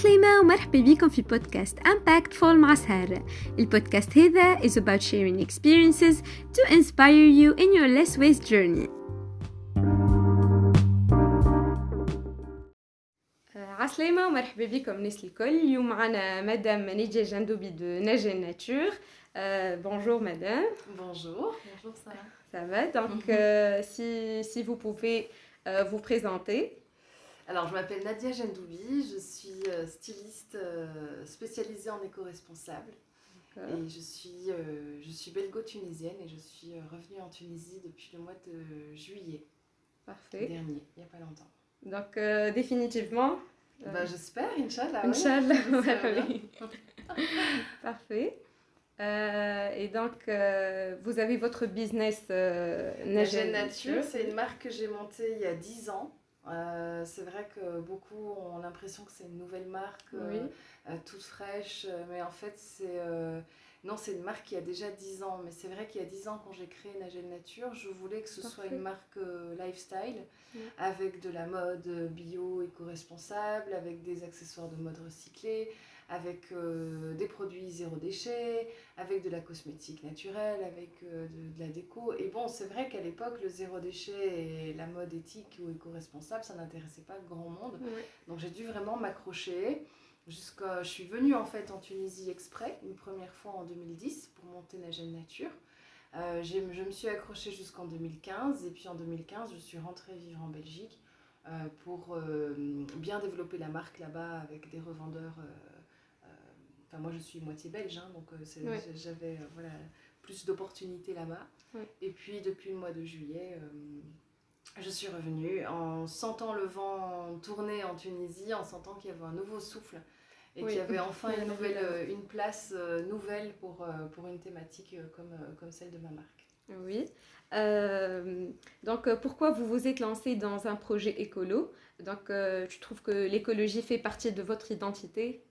عسليمة ومرحبا بكم في بودكاست Impactful مع سارة البودكاست هذا is about sharing experiences to inspire you in your less waste journey عسلامة ومرحبا بكم الناس الكل اليوم معنا مدام نيجي جندوبي دو نجا ناتور بونجور مدام Bonjour. Bonjour Sarah. Ça va Donc, euh, si, si vous pouvez euh, vous présenter. Alors, je m'appelle Nadia Gendoubi, je suis euh, styliste euh, spécialisée en éco-responsable. Et je suis, euh, je suis belgo-tunisienne et je suis revenue en Tunisie depuis le mois de juillet Parfait. dernier, il n'y a pas longtemps. Donc, euh, définitivement. euh, Bah, J'espère, Inch'Allah. Inch'Allah, oui. Parfait. Euh, et donc, euh, vous avez votre business euh, Naja Nature, c'est une marque que j'ai montée il y a 10 ans. Euh, c'est vrai que beaucoup ont l'impression que c'est une nouvelle marque, euh, Oui. euh, toute fraîche, mais en fait, c'est. euh, non, c'est une marque qui a déjà 10 ans, mais c'est vrai qu'il y a 10 ans, quand j'ai créé Nagel Nature, je voulais que ce soit une marque lifestyle, Oui. avec de la mode bio, éco-responsable, avec des accessoires de mode recyclés, avec euh, des produits zéro déchet, avec de la cosmétique naturelle, avec euh, de, de la déco. Et bon, c'est vrai qu'à l'époque, le zéro déchet et la mode éthique ou éco-responsable, ça n'intéressait pas grand monde. Oui. Donc j'ai dû vraiment m'accrocher. Jusqu'à, je suis venue en fait en Tunisie exprès une première fois en 2010 pour monter Nagel Nature. Euh, j'ai- je me suis accrochée jusqu'en 2015 et puis en 2015 je suis rentrée vivre en Belgique euh, pour euh, bien développer la marque là-bas avec des revendeurs. Enfin moi je suis moitié belge hein, donc euh, j'avais euh, voilà, plus d'opportunités là-bas. Et puis depuis le mois de juillet, euh, je suis revenue en sentant le vent tourner en Tunisie, en sentant qu'il y avait un nouveau souffle et Oui. qu'il y avait enfin une, nouvelle, une place nouvelle pour, pour une thématique comme, comme celle de ma marque. Oui. Euh, donc, pourquoi vous vous êtes lancé dans un projet écolo? Donc, euh, je trouve que l'écologie fait partie de votre identité.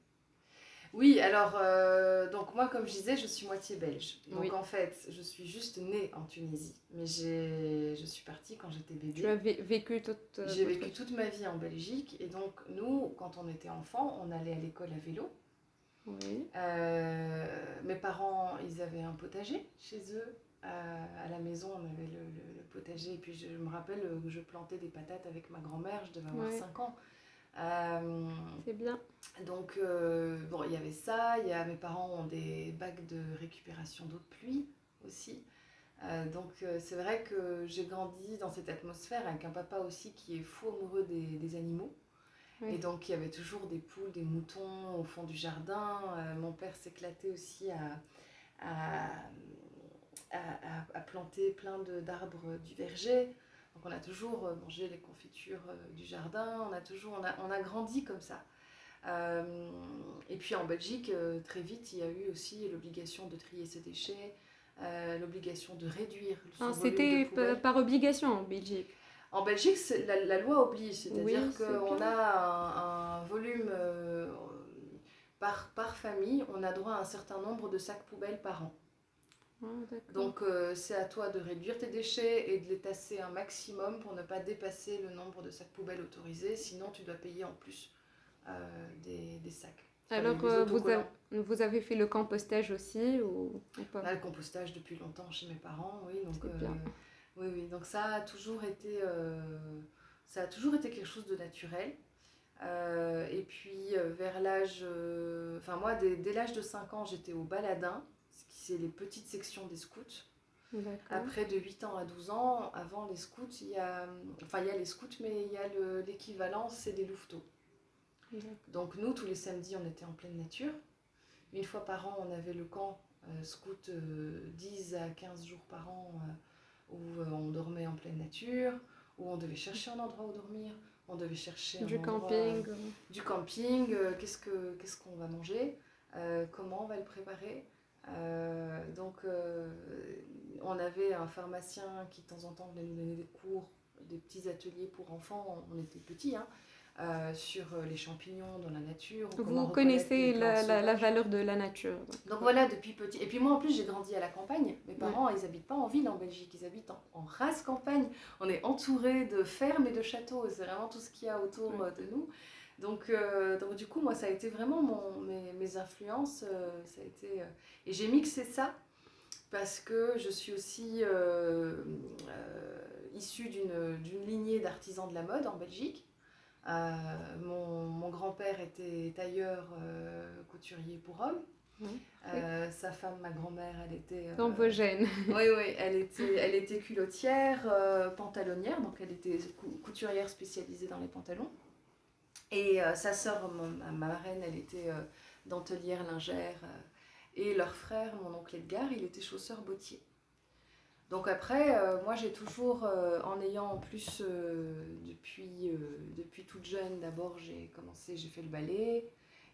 Oui, alors, euh, donc moi, comme je disais, je suis moitié belge. Donc Oui. en fait, je suis juste née en Tunisie. Mais je suis partie quand j'étais bébé. Tu as vé- vécu toute. euh, J'ai vécu toute ma vie en Belgique. Et donc, nous, quand on était enfant, on allait à l'école à vélo. Oui. Euh, mes parents, ils avaient un potager chez eux. À la maison, on avait le, le- le potager. Et puis, je me rappelle que je plantais des patates avec ma grand-mère. Je devais avoir Ouais. 5 ans. Euh, Bien. donc, euh, bon, il y avait ça. Y a, mes parents ont des bacs de récupération d'eau de pluie aussi. Euh, donc, euh, c'est vrai que j'ai grandi dans cette atmosphère avec un papa aussi qui est fou amoureux des, des animaux. Oui. Et donc, il y avait toujours des poules, des moutons au fond du jardin. Mon père s'éclatait aussi à, à, à, planter plein d'arbres du verger. Donc, on a toujours mangé les confitures du jardin. On a toujours, on a, on a grandi comme ça. Euh, et puis en Belgique, euh, très vite, il y a eu aussi l'obligation de trier ses déchets, euh, l'obligation de réduire son C'était par obligation en Belgique. En Belgique, la, la loi oblige, c'est-à-dire Oui, qu'on a un, un volume euh, par, par famille, on a droit à un certain nombre de sacs poubelles par an. Ah. Donc euh, c'est à toi de réduire tes déchets et de les tasser un maximum pour ne pas dépasser le nombre de sacs poubelles autorisés, sinon tu dois payer en plus des, des sacs. Alors, euh, vous, avez, vous avez fait le compostage aussi ou, ou pas? On a le compostage depuis longtemps chez mes parents, oui. Donc, bien. oui, oui. Donc ça a toujours été, euh, ça a toujours été quelque chose de naturel. Euh, et puis euh, vers l'âge, euh, enfin moi dès, dès l'âge de 5 ans j'étais au Baladin, ce qui c'est les petites sections des scouts. Après de 8 ans à 12 ans, avant les scouts, il y a, enfin il y a les scouts mais il y a le- l'équivalent, c'est des louveteaux. Donc nous, tous les samedis, on était en pleine nature. Une fois par an, on avait le camp euh, scout euh, 10 à 15 jours par an euh, où euh, on dormait en pleine nature, où on devait chercher un endroit où dormir, on devait chercher Du camping. du camping, qu'est-ce que qu'est-ce qu'on va manger, comment on va le préparer. Donc on avait un pharmacien qui de temps en temps venait nous donner des cours, des petits ateliers pour enfants, on était petits, hein, euh, sur euh, les champignons dans la nature. Vous connaissez la, la- valeur de la nature. Donc voilà, depuis petit. Et puis moi en plus j'ai grandi à la campagne. Mes parents ils habitent pas en ville en Belgique, ils habitent en, en race campagne. On est entouré de fermes et de châteaux. C'est vraiment tout ce qu'il y a autour Ouais. euh, de nous. Donc, euh, donc du coup, moi, ça a été vraiment mon, mes, mes influences. euh, ça a été, euh, et j'ai mixé ça parce que je suis aussi issue d'une lignée d'artisans de la mode en Belgique. Euh, mon mon grand-père était tailleur euh, couturier pour hommes. Euh, sa femme, ma grand-mère, elle était... euh, vos gènes. oui, oui, elle était, elle était culottière, euh, pantalonnière, donc elle était cou- couturière spécialisée dans les pantalons. Et euh, sa sœur, ma, ma marraine, elle était euh, dentelière, lingère. euh, et leur frère, mon oncle Edgar, il était chausseur bottier. Donc après, euh, moi j'ai toujours, euh, en ayant en plus, euh, depuis, depuis toute jeune, d'abord j'ai commencé, j'ai fait le ballet.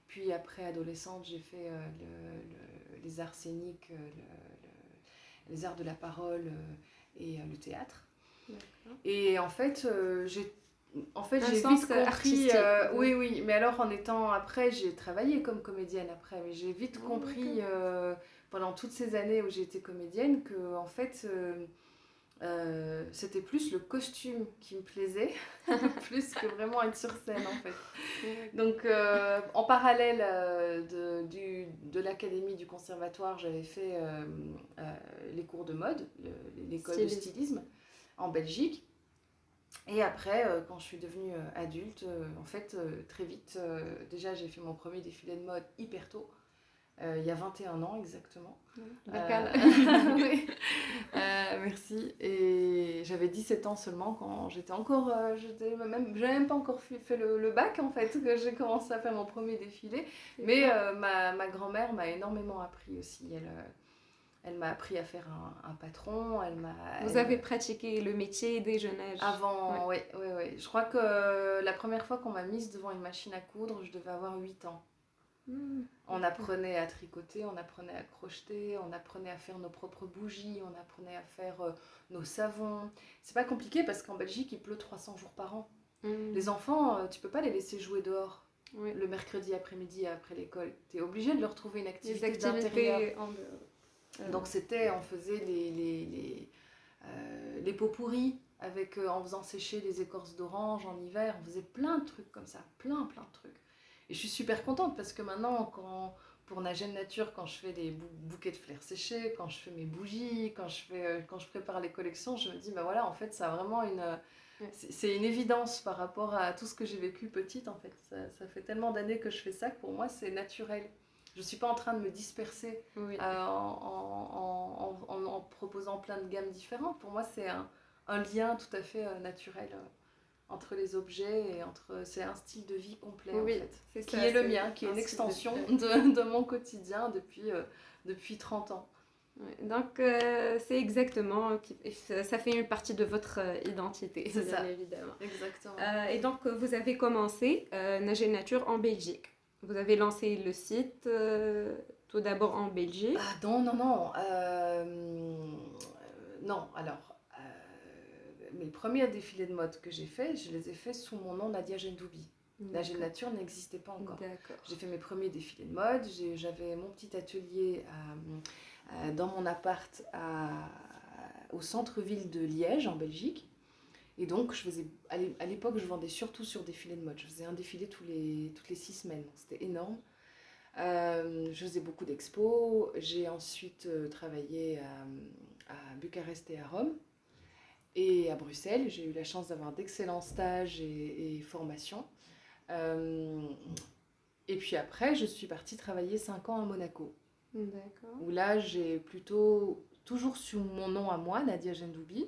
Puis après, adolescente, j'ai fait le- le- les arts scéniques, le- le- les arts de la parole et le théâtre. Et en fait, j'ai en fait, j'ai vite compris. euh, oui. oui, mais alors en étant après, j'ai travaillé comme comédienne après, mais j'ai vite Oh, compris euh, pendant toutes ces années où j'ai été comédienne que en fait, euh, euh, c'était plus le costume qui me plaisait, plus que vraiment être sur scène en fait. Donc, euh, en parallèle euh, de, du- de l'académie du conservatoire, j'avais fait les cours de mode, le- l'école de Stylisme. en Belgique. Et après, quand je suis devenue adulte, en fait, très vite, déjà j'ai fait mon premier défilé de mode hyper tôt, il y a 21 ans exactement. Local. Euh. Euh, merci. Et j'avais 17 ans seulement quand j'étais encore. euh, j'étais même, j'avais même pas encore fait, le, le bac en fait, que j'ai commencé à faire mon premier défilé. Mais euh, ma, ma grand-mère m'a énormément appris aussi. Elle, euh, elle m'a appris à faire un, un patron. Elle m'a. Vous elle- avez pratiqué le métier dès jeune âge. Avant, oui, oui, oui. Je crois que euh, la première fois qu'on m'a mise devant une machine à coudre, je devais avoir 8 ans. On apprenait à tricoter, on apprenait à crocheter, on apprenait à faire nos propres bougies, on apprenait à faire euh, nos savons. C'est pas compliqué parce qu'en Belgique, il pleut 300 jours par an. Hmm. Les enfants, euh, tu peux pas les laisser jouer dehors Oui. le mercredi après-midi après l'école. Tu es obligé de leur trouver une Les activité d'intérieur. en. Euh, Donc c'était, on faisait les, les, les, les pots pourris avec, en faisant sécher les écorces d'orange en hiver. On faisait plein de trucs comme ça, plein plein de trucs. Et je suis super contente parce que maintenant, quand, pour Nagène Nature, quand je fais des bou- bouquets de fleurs séchées, quand je fais mes bougies, quand je, fais, euh, quand je prépare les collections, je me dis, bah voilà, en fait, ça a vraiment une... euh, c'est une évidence par rapport à tout ce que j'ai vécu petite, en fait. Ça, ça fait tellement d'années que je fais ça que pour moi, c'est naturel. Je suis pas en train de me disperser oui. euh, en, en- en- en- en proposant plein de gammes différentes. Pour moi, c'est un, un lien tout à fait euh, naturel entre les objets et entre. C'est un style de vie complet Oui, en fait. Qui ça, est le mien, qui est un une extension de, de mon quotidien depuis, euh, depuis 30 ans. Ouais, Donc, euh, c'est exactement, qui- ça fait une partie de votre euh, identité, C'est ça. évidemment. Exactement. Euh, et donc, euh, vous avez commencé euh, Nager Nature en Belgique. Vous avez lancé le site euh, tout d'abord en Belgique. Ah non, non, non. euh, non, alors, euh, mes premiers défilés de mode que j'ai faits, je les ai faits sous mon nom Nadia Gendoubi. Nadia Nature n'existait pas encore. J'ai fait mes premiers défilés de mode, j'avais mon petit atelier à- à- dans mon appart à- au centre-ville de Liège, en Belgique. Et donc, je faisais, à l'é- à l'époque, je vendais surtout sur défilés de mode. Je faisais un défilé tous les, toutes les six semaines. C'était énorme. Euh, je faisais beaucoup d'expos. J'ai ensuite euh, travaillé à, à Bucarest et à Rome. Et à Bruxelles, j'ai eu la chance d'avoir d'excellents stages et, et formations. Euh, et puis après, je suis partie travailler 5 ans à Monaco, D'accord. où là, j'ai plutôt, toujours sous mon nom à moi, Nadia Gendoubi,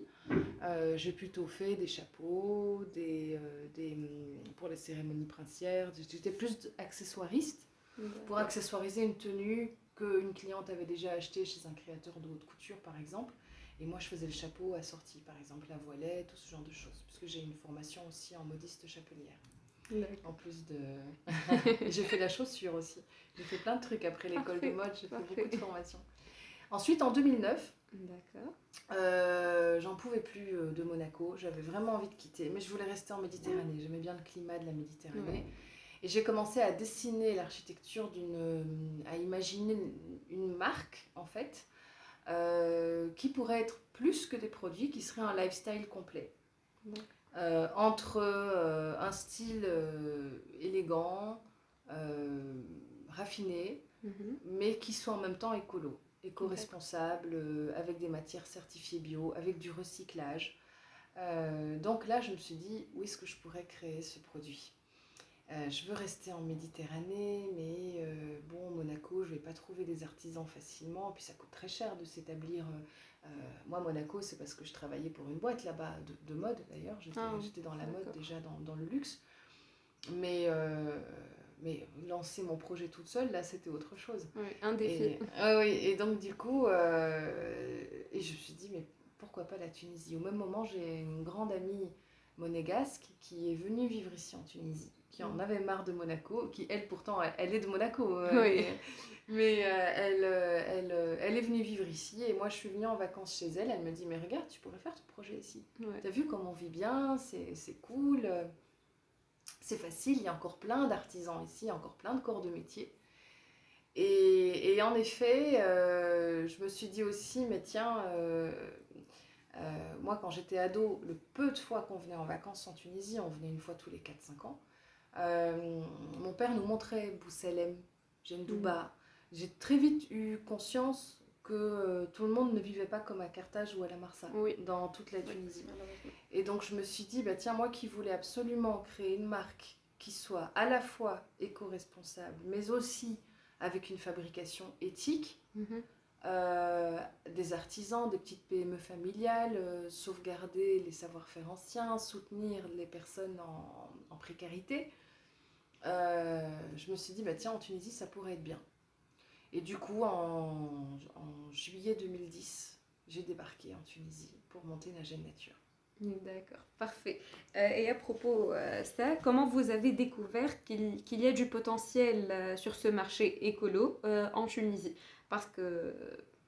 euh, j'ai plutôt fait des chapeaux, des, euh, des, pour les cérémonies princières. J'étais plus accessoiriste pour accessoiriser une tenue qu'une cliente avait déjà achetée chez un créateur de haute couture, par exemple. Et moi, je faisais le chapeau assorti, par exemple, la voilette, tout ce genre de choses, puisque j'ai une formation aussi en modiste chapelière. En plus de. j'ai fait la chaussure aussi. J'ai fait plein de trucs après l'école de mode, j'ai fait parfait. beaucoup de formations. Ensuite, en 2009, D'accord. euh, j'en pouvais plus euh, de Monaco. J'avais vraiment envie de quitter, mais je voulais rester en Méditerranée. J'aimais bien le climat de la Méditerranée. Et j'ai commencé à dessiner l'architecture d'une. euh, à imaginer une marque, en fait, euh, qui pourrait être plus que des produits, qui serait un lifestyle complet. D'accord. entre un style élégant, raffiné, mhm. mais qui soit en même temps écolo, éco-responsable, avec des matières certifiées bio, avec du recyclage. donc là, je me suis dit, où est-ce que je pourrais créer ce produit? Euh, je veux rester en Méditerranée, mais euh, bon, Monaco, je ne vais pas trouver des artisans facilement. Puis ça coûte très cher de s'établir. Euh, moi, Monaco, c'est parce que je travaillais pour une boîte là-bas, de, mode d'ailleurs. J'étais ah dans la mode déjà, dans, le luxe. Mais, mais lancer mon projet toute seule, là, c'était autre chose. Oui, un défi. Et, ah oui, et donc, du coup, et je me suis dit, mais pourquoi pas la Tunisie? Au même moment, j'ai une grande amie monégasque qui est venue vivre ici en Tunisie qui en avait marre de Monaco, qui elle pourtant, elle, est de Monaco. Euh, oui. Mais, euh, elle, euh, elle, elle, est venue vivre ici et moi je suis venue en vacances chez elle. Elle me dit Mais regarde, tu pourrais faire ton projet ici. T'as vu comment on vit bien, c'est cool, c'est facile, il y a encore plein d'artisans ici, il y a encore plein de corps de métier. Et, et en effet, je me suis dit aussi Mais tiens, moi quand j'étais ado, le peu de fois qu'on venait en vacances en Tunisie, on venait une fois tous les 4-5 ans. Euh, mon père nous montrait Bousselem, Jendouba. Mm. J'ai très vite eu conscience que euh, tout le monde ne vivait pas comme à Carthage ou à la Marsa, dans toute la Tunisie. Et donc je me suis dit, bah, tiens, moi qui voulais absolument créer une marque qui soit à la fois éco-responsable, mais aussi avec une fabrication éthique, mm-hmm. Euh, des artisans, des petites PME familiales, sauvegarder les savoir-faire anciens, soutenir les personnes en précarité. Euh, je me suis dit, bah, tiens, en Tunisie, ça pourrait être bien. Et du coup, en, juillet 2010, j'ai débarqué en Tunisie pour monter Jeune Nature. D'accord, parfait. Euh, et à propos euh, ça, comment vous avez découvert qu'il y a du potentiel sur ce marché écolo en Tunisie? Parce que,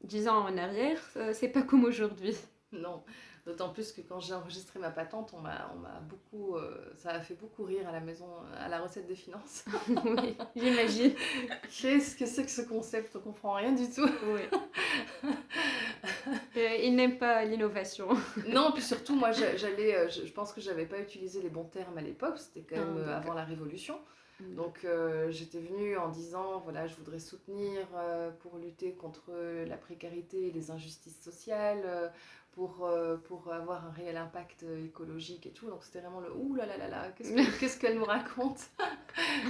dix ans en arrière, c'est pas comme aujourd'hui. Non, D'autant plus que quand j'ai enregistré ma patente, on m'a, on beaucoup, euh, ça a fait beaucoup rire à la maison, à la recette des finances. oui, j'imagine. Qu'est-ce que c'est que ce concept? On comprend rien du tout. Oui. euh, ils n'aiment pas l'innovation. non, puis surtout, moi, j'allais, euh, je, pense que j'avais pas utilisé les bons termes à l'époque. C'était quand même ah, euh, avant la Révolution. Donc j'étais venue en disant, voilà, je voudrais soutenir pour lutter contre la précarité et les injustices sociales, pour, euh, pour avoir un réel impact euh, écologique et tout. Donc c'était vraiment le ouh là là là là, qu'est-ce qu'elle nous raconte?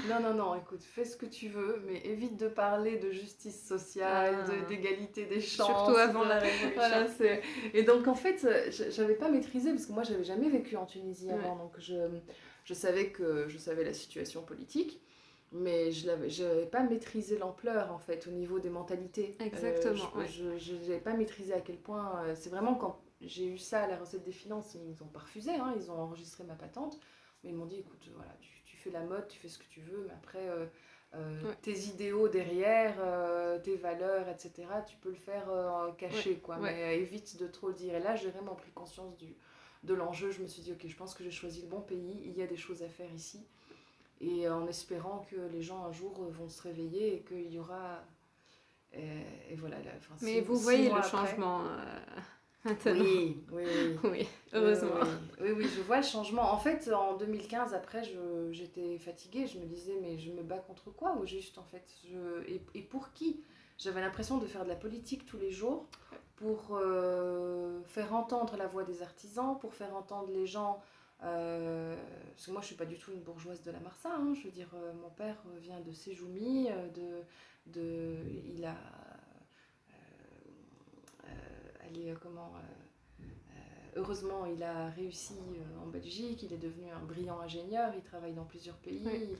Non, non, non, écoute, fais ce que tu veux, mais évite de parler de justice sociale, ah. d'égalité des chances. Surtout avant la révolution. Voilà, et donc en fait, j'avais pas maîtrisé, parce que moi j'avais jamais vécu en Tunisie avant, donc je, je savais que je savais la situation politique mais je n'avais pas maîtrisé l'ampleur en fait au niveau des mentalités. Euh, Exactement. je n'avais pas maîtrisé à quel point. Euh, c'est vraiment quand j'ai eu ça à la recette des finances, ils n'ont pas refusé, hein, ils ont enregistré ma patente, mais ils m'ont dit écoute, voilà, tu, tu, fais la mode, tu fais ce que tu veux, mais après. Euh, tes idéaux derrière, tes valeurs, etc., tu peux le faire cacher, quoi, mais évite de trop le dire. Et là, j'ai vraiment pris conscience du, de l'enjeu. Je me suis dit, ok, je pense que j'ai choisi le bon pays, il y a des choses à faire ici et en espérant que les gens un jour vont se réveiller et qu'il y aura. Et, voilà. Mais vous voyez le changement euh, maintenant. Oui, oui, oui. heureusement. Oui, oui, je vois le changement. En fait, en 2015, après, j'étais fatiguée. Je me disais, mais je me bats contre quoi au juste, en fait? Je, et, et pour qui? J'avais l'impression de faire de la politique tous les jours pour euh, faire entendre la voix des artisans, pour faire entendre les gens euh, parce que moi, je suis pas du tout une bourgeoise de la Marsa. Hein. je veux dire, euh, mon père vient de Séjoumi, de, de, il a, allez, comment, heureusement, il a réussi en Belgique. Il est devenu un brillant ingénieur. Il travaille dans plusieurs pays. Il,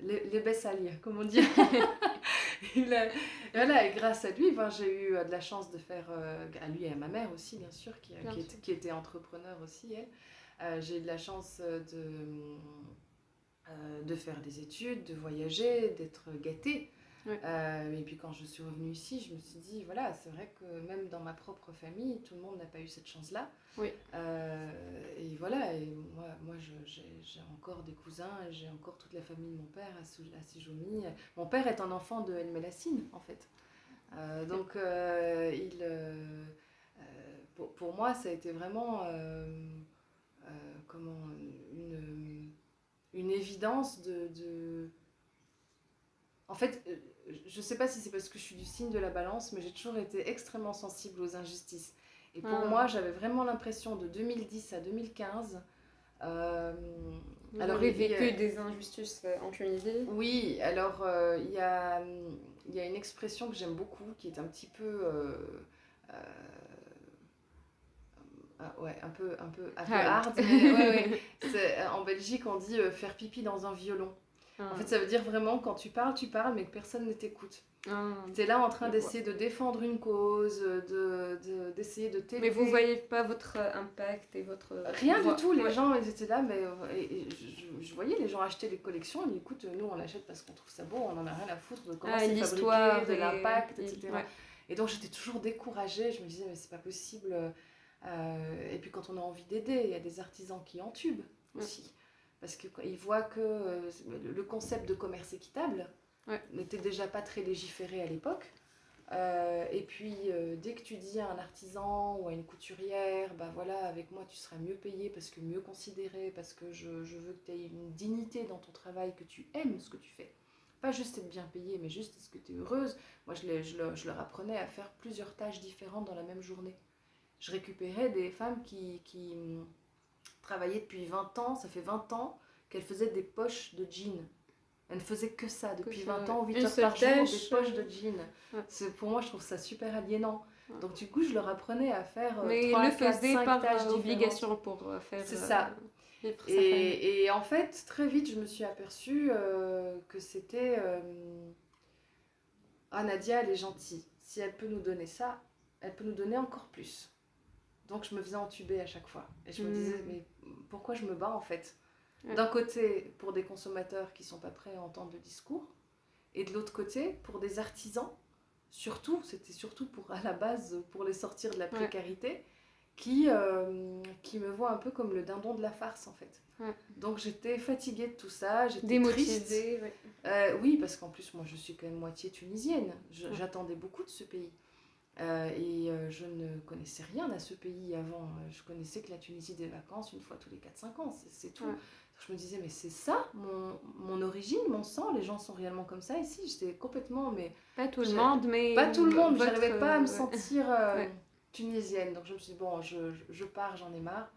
les, les comme on dit. il voilà, et grâce à lui, ben, j'ai eu euh, de la chance de faire, euh, à lui et à ma mère aussi, bien sûr, qui, qui, était entrepreneur aussi, elle. Euh, j'ai eu de la chance de, de faire des études, de voyager, d'être gâtée. Et puis quand je suis revenue ici, je me suis dit, voilà, c'est vrai que même dans ma propre famille, tout le monde n'a pas eu cette chance-là. Oui. et voilà, et moi, moi j'ai encore des cousins, j'ai encore toute la famille de mon père à, Sijoumi. Mon père est un enfant de El Melassine, en fait. Euh, donc, euh, il, euh, pour, pour, moi, ça a été vraiment comment, une, une évidence de, de... En fait, je sais pas si c'est parce que je suis du signe de la balance, mais j'ai toujours été extrêmement sensible aux injustices. Et pour ah. moi, j'avais vraiment l'impression de 2010 à 2015. Euh, Vous alors, avez vécu des injustices euh, en Tunisie? Oui, alors euh, il y, a, y a une expression que j'aime beaucoup qui est un petit peu. Euh, ah, ouais, un peu, un peu, un peu hard. Mais, ouais, ouais. En Belgique, on dit faire pipi dans un violon. En fait, ça veut dire vraiment quand tu parles, tu parles, mais que personne ne t'écoute. Ah. Tu es là en train d'essayer de défendre une cause, d'essayer de, de, Mais vous voyez pas votre impact et votre... Rien du tout, les gens ils étaient là, mais je, voyais les gens acheter des collections, ils écoute, nous on achète parce qu'on trouve ça beau, on en a rien à foutre de comment ah, c'est fabriqué, de l'impact, etc. Et donc j'étais toujours découragée, je me disais mais c'est pas possible. Euh, et puis quand on a envie d'aider, il y a des artisans qui entubent aussi parce qu'ils voient que euh, le concept de commerce équitable n'était déjà pas très légiféré à l'époque. Euh, et puis, euh, dès que tu dis à un artisan ou à une couturière, bah voilà, avec moi tu seras mieux payé parce que mieux considéré, parce que je, je veux que tu aies une dignité dans ton travail, que tu aimes ce que tu fais. Pas juste être bien payé, mais juste est-ce que tu es heureuse. Moi, je, je, je, leur apprenais à faire plusieurs tâches différentes dans la même journée. Je récupérais des femmes qui, qui travaillait depuis 20 ans, ça fait 20 ans qu'elle faisait des poches de jeans. Elle ne faisait que ça depuis 20 ans, 8 heures par jour, des poches de jeans. Pour moi, je trouve ça super aliénant. Donc du coup, je leur apprenais à faire euh, Mais 3, le 4, 5 par tâches obligation pour euh, faire... C'est ça. Euh, et, et, en fait, très vite, je me suis aperçue que c'était... Ah, Nadia, elle est gentille. Si elle peut nous donner ça, elle peut nous donner encore plus. Donc je me faisais entuber à chaque fois. Et je me disais, hmm. mais pourquoi je me bats en fait? D'un côté, pour des consommateurs qui sont pas prêts à entendre le discours, et de l'autre côté, pour des artisans, surtout, c'était surtout pour, à la base pour les sortir de la précarité, qui, euh, qui me voient un peu comme le dindon de la farce en fait. Donc j'étais fatiguée de tout ça, j'étais triste. Euh, oui, parce qu'en plus moi je suis quand même moitié tunisienne, j'attendais beaucoup de ce pays. Euh, et euh, je ne connaissais rien à ce pays avant. Je connaissais que la Tunisie des vacances une fois tous les 4-5 ans, c'est tout. Je me disais, mais c'est ça mon, mon, origine, mon sang, les gens sont réellement comme ça ici? J'étais complètement, mais. Pas tout le monde, mais. Pas tout le monde, je n'arrivais pas à me sentir euh, tunisienne. Donc je me suis dit, bon, je, je pars, j'en ai marre.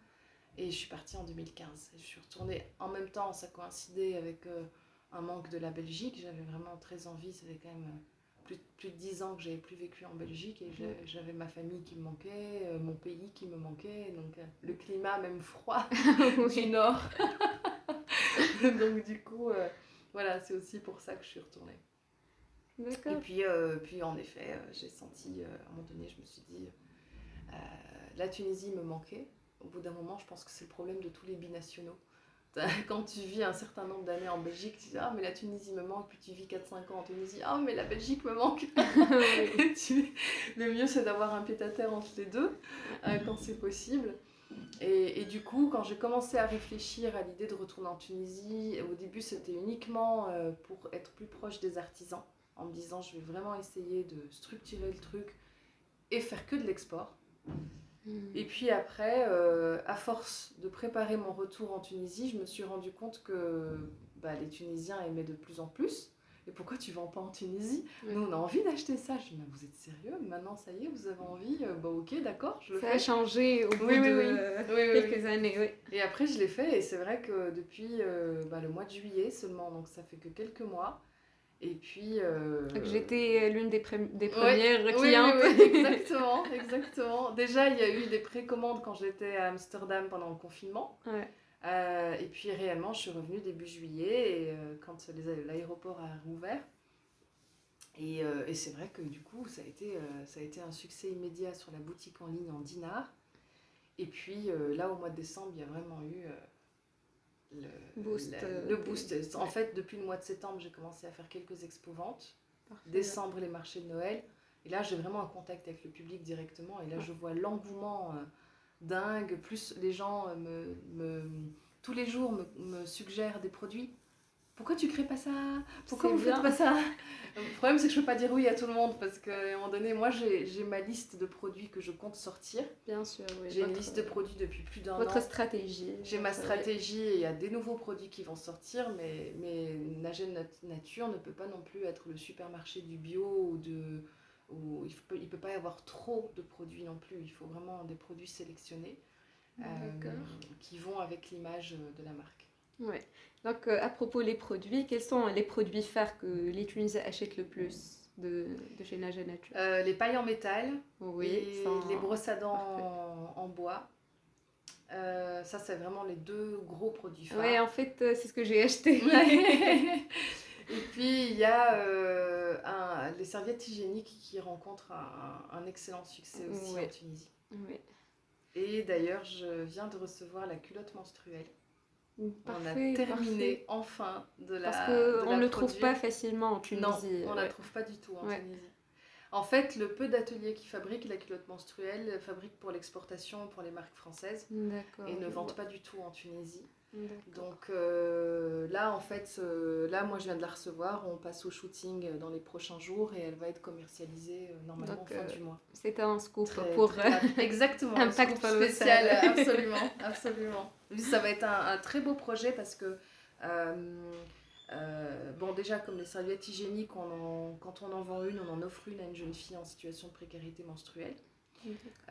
Et je suis partie en 2015. Je suis retournée en même temps, ça coïncidait avec un manque de la Belgique. J'avais vraiment très envie, c'était quand même plus, de dix ans que j'avais plus vécu en Belgique et j'avais ma famille qui me manquait, euh, mon pays qui me manquait, donc euh, le climat même froid du nord. donc du coup, euh, voilà, c'est aussi pour ça que je suis retournée. Et puis, puis en effet, j'ai senti, à un moment donné, je me suis dit, la Tunisie me manquait. Au bout d'un moment, je pense que c'est le problème de tous les binationaux quand tu vis un certain nombre d'années en Belgique, tu dis Ah, mais la Tunisie me manque, puis tu vis 4-5 ans en Tunisie, Ah, mais la Belgique me manque. Le mieux, c'est d'avoir un pied-à-terre entre les deux, euh, quand c'est possible. Et, et, du coup, quand j'ai commencé à réfléchir à l'idée de retourner en Tunisie, au début, c'était uniquement euh, pour être plus proche des artisans, en me disant Je vais vraiment essayer de structurer le truc et faire que de l'export. Mm. Et puis après, euh, à force de préparer mon retour en Tunisie, je me suis rendu compte que bah, les Tunisiens aimaient de plus en plus. Et pourquoi tu vends pas en Tunisie? Nous, on a envie d'acheter ça. Je dis, mais vous êtes sérieux? Maintenant, ça y est, vous avez envie euh, Bah ok, d'accord, je le ça fais. A changé au bout de quelques années, oui. Et après, je l'ai fait. Et c'est vrai que depuis euh, bah, le mois de juillet seulement, donc ça fait que quelques mois, et puis. Euh... J'étais l'une des, des, premières clientes. Oui, oui, exactement, exactement. Déjà, il y a eu des précommandes quand j'étais à Amsterdam pendant le confinement. Euh, et puis réellement, je suis revenue début juillet et, euh, quand l'aéroport a rouvert. Et, et c'est vrai que du coup, ça a, été, ça a été un succès immédiat sur la boutique en ligne en dinars. Et puis là, au mois de décembre, il y a vraiment eu le boost. Euh, le, boost. En fait, depuis le mois de septembre, j'ai commencé à faire quelques expos-ventes. Décembre, les marchés de Noël. Et là, j'ai vraiment un contact avec le public directement. Et là, je vois l'engouement euh, dingue. Plus les gens euh, me, me, tous les jours me, me, suggèrent des produits pourquoi tu crées pas ça? Pourquoi vous faites bien. pas ça? Le problème, c'est que je peux pas dire oui à tout le monde parce qu'à un moment donné, moi, j'ai ma liste de produits que je compte sortir. Bien sûr, oui. J'ai une liste de produits depuis plus d'un an. Votre stratégie. J'ai ma stratégie et il y a des nouveaux produits qui vont sortir, mais, mais Nature ne peut pas non plus être le supermarché du bio ou de. Il ne peut pas y avoir trop de produits non plus. Il faut vraiment des produits sélectionnés euh, qui vont avec l'image de la marque. Ouais. Donc, euh, à propos des produits, quels sont les produits phares que les Tunisiens achètent le plus de, de chez Naja Nature? Euh, les pailles en métal, et sans- les brosses à dents en, en bois. Euh, ça, c'est vraiment les deux gros produits phares. Ouais, en fait, c'est ce que j'ai acheté. Et puis il y a un- les serviettes hygiéniques qui rencontrent un, un excellent succès aussi Ouais. en Tunisie. Ouais. Et d'ailleurs, je viens de recevoir la culotte menstruelle. Parfait, on a terminé parfait. enfin de la. Parce qu'on ne le trouve pas facilement en Tunisie. Non, on ne la trouve pas du tout en Ouais. Tunisie. En fait, le peu d'ateliers qui fabriquent la culotte menstruelle fabriquent pour l'exportation pour les marques françaises et ne vendent pas du tout en Tunisie. Donc euh, là, en fait, euh, là, moi, je viens de la recevoir. On passe au shooting euh, dans les prochains jours et elle va être commercialisée euh, normalement Donc, fin du mois. C'est un scoop Très- pour. très exactement un scoop spécial, absolument, absolument. Ça va être un, un très beau projet parce que bon, déjà comme les serviettes hygiéniques, on en- quand on en vend une, on en offre une à une jeune fille en situation de précarité menstruelle.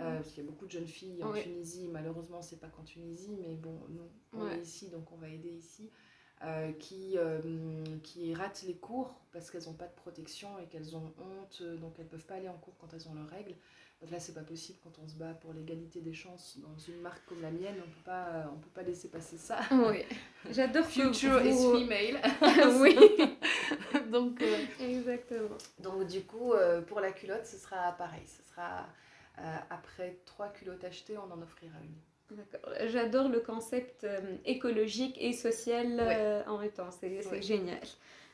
Euh, parce qu'il y a beaucoup de jeunes filles en Ouais. Tunisie, malheureusement c'est pas qu'en Tunisie, mais bon, nous on Ouais. est ici donc on va aider ici, euh, qui, euh, qui ratent les cours parce qu'elles n'ont pas de protection et qu'elles ont honte, euh, donc elles peuvent pas aller en cours quand elles ont leurs règles. Donc là c'est pas possible quand on se bat pour l'égalité des chances dans une marque comme la mienne, on peut pas, on peut pas laisser passer ça. Oui. J'adore Future is vous- female. oui, donc, exactement. donc du coup, pour la culotte, ce sera pareil. Ce sera après trois culottes achetées, on en offrira une. D'accord. J'adore le concept euh, écologique et social euh, en même temps. C'est Ouais. génial.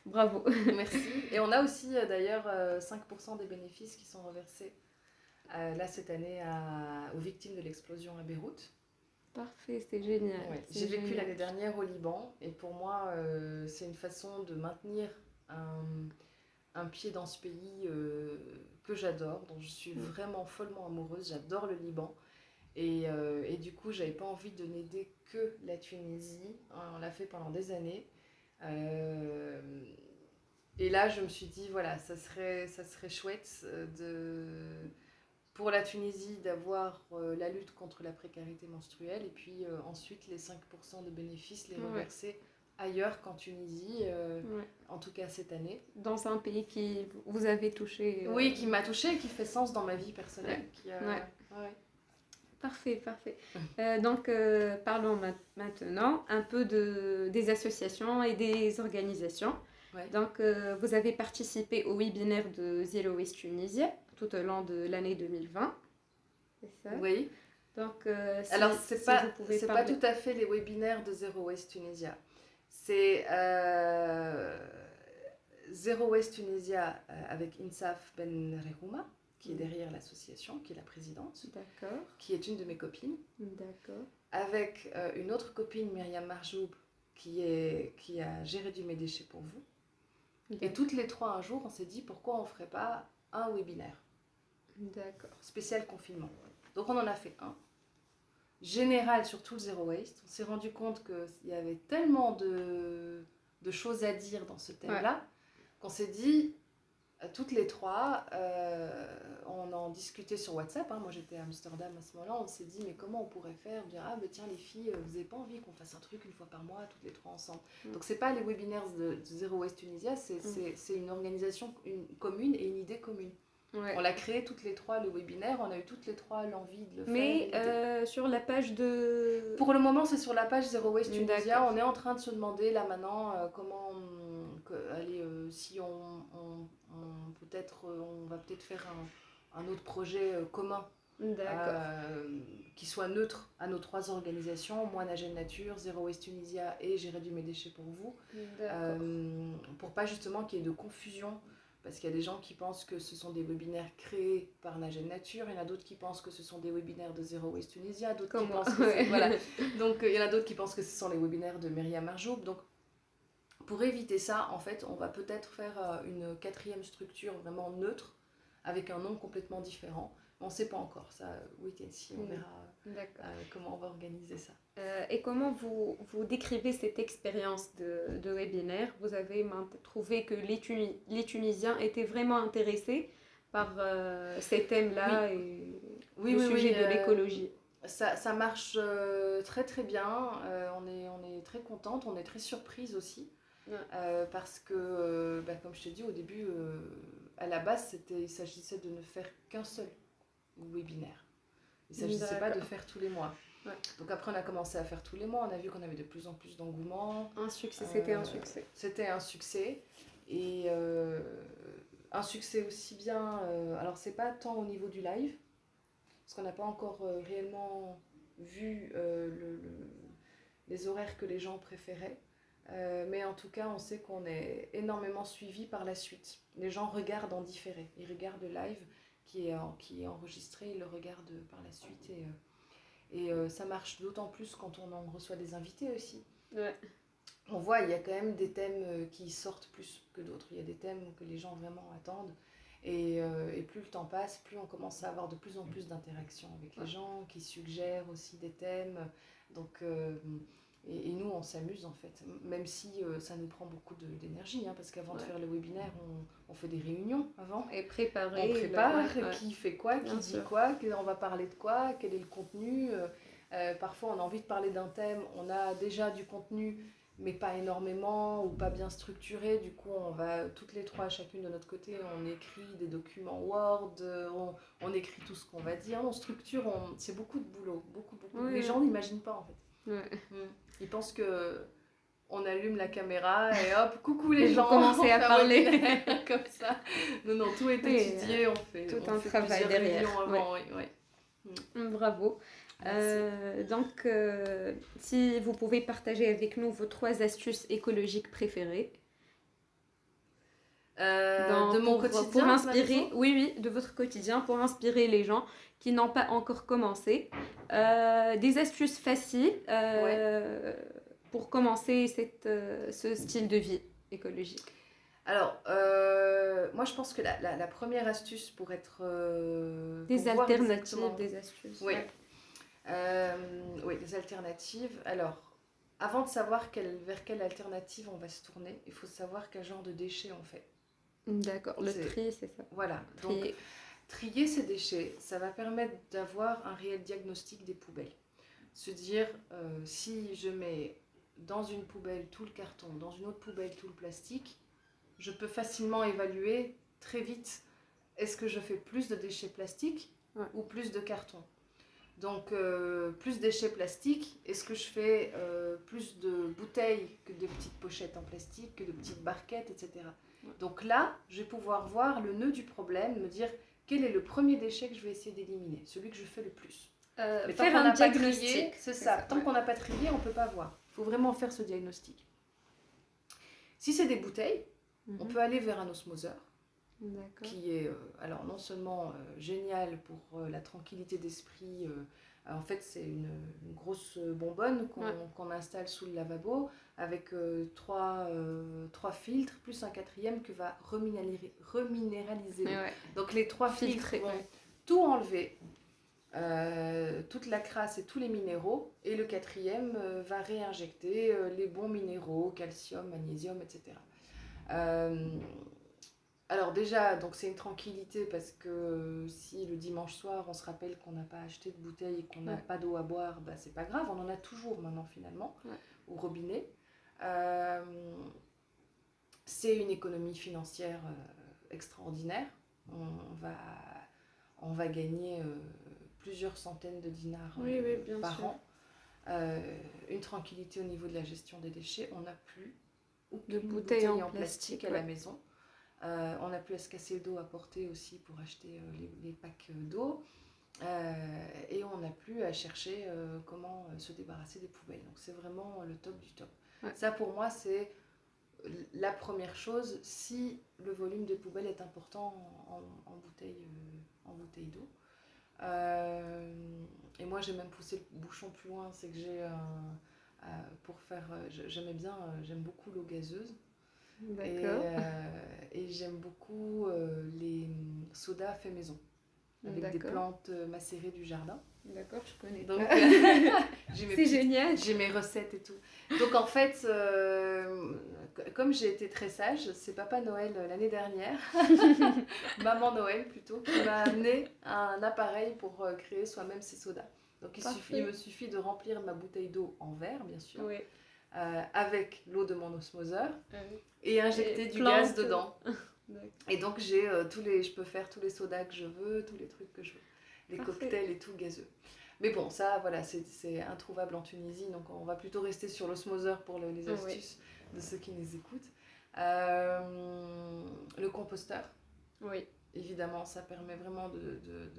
Bravo. Merci. Et on a aussi euh, d'ailleurs euh, 5% des bénéfices qui sont reversés euh, là cette année à- aux victimes de l'explosion à Beyrouth. Parfait, c'est génial. Ouais. J'ai vécu l'année dernière au Liban et pour moi euh, c'est une façon de maintenir un, un pied dans ce pays euh, que j'adore, dont je suis Mm. vraiment follement amoureuse. J'adore le Liban. Et, euh, et du coup, j'avais pas envie de n'aider que la Tunisie. On l'a fait pendant des années. Euh, et là, je me suis dit, voilà, ça serait, ça serait chouette euh, de, pour la Tunisie d'avoir euh, la lutte contre la précarité menstruelle et puis ensuite les 5% de bénéfices, les reverser ailleurs qu'en Tunisie, euh, Ouais. en tout cas cette année. Dans un pays qui vous avez touché. euh, Oui, qui m'a touchée et qui fait sens dans ma vie personnelle. Qui, euh, Ouais. Parfait, parfait. Euh, donc, parlons ma- maintenant un peu de, des associations et des organisations. Donc, vous avez participé au webinaire de Zero Waste Tunisia tout au long de l'année 2020. C'est ça? Oui. Donc, si- Alors, c'est si pas, pas tout à fait les webinaires de Zero Waste Tunisia. C'est euh, Zero Waste Tunisia euh, avec Insaf Ben Rehouma, qui est Mhm. derrière l'association, qui est la présidente, D'accord, qui est une de mes copines, d'accord. avec euh, une autre copine, Myriam Marjoub, qui, est, qui a géré du Mes déchets pour vous. Et toutes les trois, un jour, on s'est dit pourquoi on ne ferait pas un webinaire? D'accord. spécial confinement. Donc on en a fait un. Général sur tout le zéro waste. On s'est rendu compte qu'il y avait tellement de, de choses à dire dans ce thème-là qu'on s'est dit, toutes les trois, euh, on en discutait sur WhatsApp. hein. Moi j'étais à Amsterdam à ce moment-là. On s'est dit, mais comment on pourrait faire? Dire, ah ben tiens les filles, euh, vous n'avez pas envie qu'on fasse un truc une fois par mois, toutes les trois ensemble? Mm. Donc c'est pas les webinaires de, de Zero Waste Tunisia, c'est c'est une organisation une, commune et une idée commune. Ouais. On l'a créé toutes les trois le webinaire, on a eu toutes les trois l'envie de le faire. Mais euh, sur la page de... Pour le moment, c'est sur la page Zero Waste D'accord. Tunisia. On est en train de se demander là maintenant euh, comment, on- que- allez, euh, si on, on- on- peut-être, on va peut-être faire un, un autre projet commun euh, qui soit neutre à nos trois organisations, moi Nagel Nature, Zero Waste Tunisia et Gérer du mes déchets pour vous. Euh, pour pas justement qu'il y ait de confusion, parce qu'il y a des gens qui pensent que ce sont des webinaires créés par Nagel Nature, il y en a d'autres qui pensent que ce sont des webinaires de Zero Waste Tunisia, d'autres qui moi. pensent que voilà. Donc euh, il y en a d'autres qui pensent que ce sont les webinaires de Myriam Marjoub. Donc pour éviter ça, en fait, on va peut-être faire euh, une quatrième structure vraiment neutre, avec un nom complètement différent. On ne sait pas encore, ça, oui, si, on Mm. verra euh, comment on va organiser ça. Euh, et comment vous, vous décrivez cette expérience de, de webinaire? Vous avez trouvé que les, Tuni- les Tunisiens étaient vraiment intéressés par euh, ces thèmes-là et Oui, le oui, sujet de euh, l'écologie? Ça, ça marche euh, très très bien, Euh, on, est, on est très contente, on est très surprise aussi. Ouais. Euh, parce que, euh, bah, comme je te dis au début, euh, à la base, il s'agissait de ne faire qu'un seul webinaire. Il ne s'agissait pas de faire tous les mois. Ouais. Donc après, on a commencé à faire tous les mois, on a vu qu'on avait de plus en plus d'engouement. Un succès, c'était un Euh, succès. C'était un succès. Et euh, un succès aussi bien. euh, alors, c'est pas tant au niveau du live, parce qu'on n'a pas encore euh, réellement vu le- le- les horaires que les gens préféraient. Mais en tout cas, on sait qu'on est énormément suivi par la suite. Les gens regardent en différé. Ils regardent le live qui est, en- qui est enregistré, ils le regardent par la suite. Et, euh, et euh, ça marche d'autant plus quand on en reçoit des invités aussi Ouais. on voit, il y a quand même des thèmes euh, qui sortent plus que d'autres. Il y a des thèmes que les gens vraiment attendent. Et, euh, et plus le temps passe, plus on commence à avoir de plus en plus d'interactions avec les gens qui suggèrent aussi des thèmes. Donc, euh, et, et nous, on s'amuse en fait, même si euh, ça nous prend beaucoup d'énergie. hein, parce qu'avant de faire le webinaire, on, on fait des réunions avant. Et préparer. On prépare le- ouais, ouais. qui fait quoi, qui Bien dit sûr. quoi, on va parler de quoi, quel est le contenu. euh, euh, parfois, on a envie de parler d'un thème, on a déjà du contenu, mais pas énormément ou pas bien structuré. Du coup, on va toutes les trois, chacune de notre côté, on écrit des documents Word, on, on écrit tout ce qu'on va dire, on structure, on- c'est beaucoup de boulot, beaucoup, beaucoup. Oui, les gens n'imaginent pas en fait. Ouais. Ils pensent que on allume la caméra et hop, coucou les Et gens, commencez on à parler. comme ça. Non, non, tout est Oui, étudié, on fait, tout on un fait travail derrière, oui, oui. Bravo. Euh, donc, euh, si vous pouvez partager avec nous vos trois astuces écologiques préférées. Euh, dans- de mon pour, quotidien, pour inspirer, oui, oui, de votre quotidien, pour inspirer les gens qui n'ont pas encore commencé. Euh, des astuces faciles euh, pour commencer cette, ce style de vie écologique. Alors, moi je pense que la, la- la première astuce pour être. Des pour alternatives, exactement- des astuces. Oui. ouais. Oui, des alternatives. Alors, avant de savoir quelle- vers quelle alternative on va se tourner, il faut savoir quel genre de déchets on fait. D'accord, le tri, c'est ça. Voilà. Donc, Trier. trier ces déchets, ça va permettre d'avoir un réel diagnostic des poubelles. Se dire, euh, si je mets dans une poubelle tout le carton, dans une autre poubelle tout le plastique, je peux facilement évaluer très vite est-ce que je fais plus de déchets plastiques Ouais. ou plus de carton? Donc, euh, plus déchets plastiques, est-ce que je fais euh, plus de bouteilles que de petites pochettes en plastique, que de petites barquettes, etc. Donc là, je vais pouvoir voir le nœud du problème, me dire quel est le premier déchet que je vais essayer d'éliminer, celui que je fais le plus. Euh, Mais faire un diagnostic. c'est ça. ça, Tant ouais. qu'on n'a pas trié, on ne peut pas voir. Il faut vraiment faire ce diagnostic. Si c'est des bouteilles, on Mhm. peut aller vers un osmoseur qui est euh, alors non seulement euh, génial pour euh, la tranquillité d'esprit. En fait, c'est une, une grosse bonbonne qu'on Ouais. installe sous le lavabo avec euh, trois, euh, trois filtres plus un quatrième que va reminéraliser. ouais, Donc les trois filtres vont ouais. tout enlever, euh, toute la crasse et tous les minéraux, et le quatrième va réinjecter les bons minéraux, calcium, magnésium, etc. Euh, alors déjà, donc c'est une tranquillité parce que si le dimanche soir on se rappelle qu'on n'a pas acheté de bouteille et qu'on n'a Ouais. pas d'eau à boire, bah, c'est pas grave, on en a toujours maintenant finalement, Ouais. au robinet. Euh, c'est une économie financière euh, extraordinaire. On va, on va gagner euh, plusieurs centaines de dinars Oui, euh, oui, bien par sûr. an. Euh, une tranquillité au niveau de la gestion des déchets. On n'a plus De bouteilles en plastique, plastique, à la maison. Euh, on n'a plus à se casser le dos à porter aussi pour acheter euh, les, les packs euh, d'eau. Euh, et on n'a plus à chercher comment se débarrasser des poubelles. Donc c'est vraiment le top du top. Ouais. Ça pour moi c'est la première chose si le volume de poubelles est important en, en bouteille, en bouteille d'eau. Et moi j'ai même poussé le bouchon plus loin, c'est que j'ai pour faire. J'aimais bien, j'aime beaucoup l'eau gazeuse. D'accord. Et, euh, et j'aime beaucoup euh, les sodas faits maison. Avec des plantes euh, macérées du jardin. D'accord, je connais. Donc, c'est génial. J'ai mes recettes et tout. Donc en fait, comme j'ai été très sage, c'est Papa Noël l'année dernière, Maman Noël plutôt, qui m'a amené un appareil pour créer soi-même ses sodas. Donc il, suffit, il, me suffit de remplir ma bouteille d'eau en verre, bien sûr. Oui. Euh, avec l'eau de mon osmoseur ah et injecter du gaz dedans. et donc j'ai euh, tous les, je peux faire tous les sodas que je veux, tous les trucs que je veux, les cocktails et tout gazeux. Mais bon, ça, voilà, c'est introuvable en Tunisie, donc on va plutôt rester sur l'osmoseur pour les astuces de ceux qui nous écoutent. Euh, le composteur. Oui évidemment, ça permet vraiment de, de,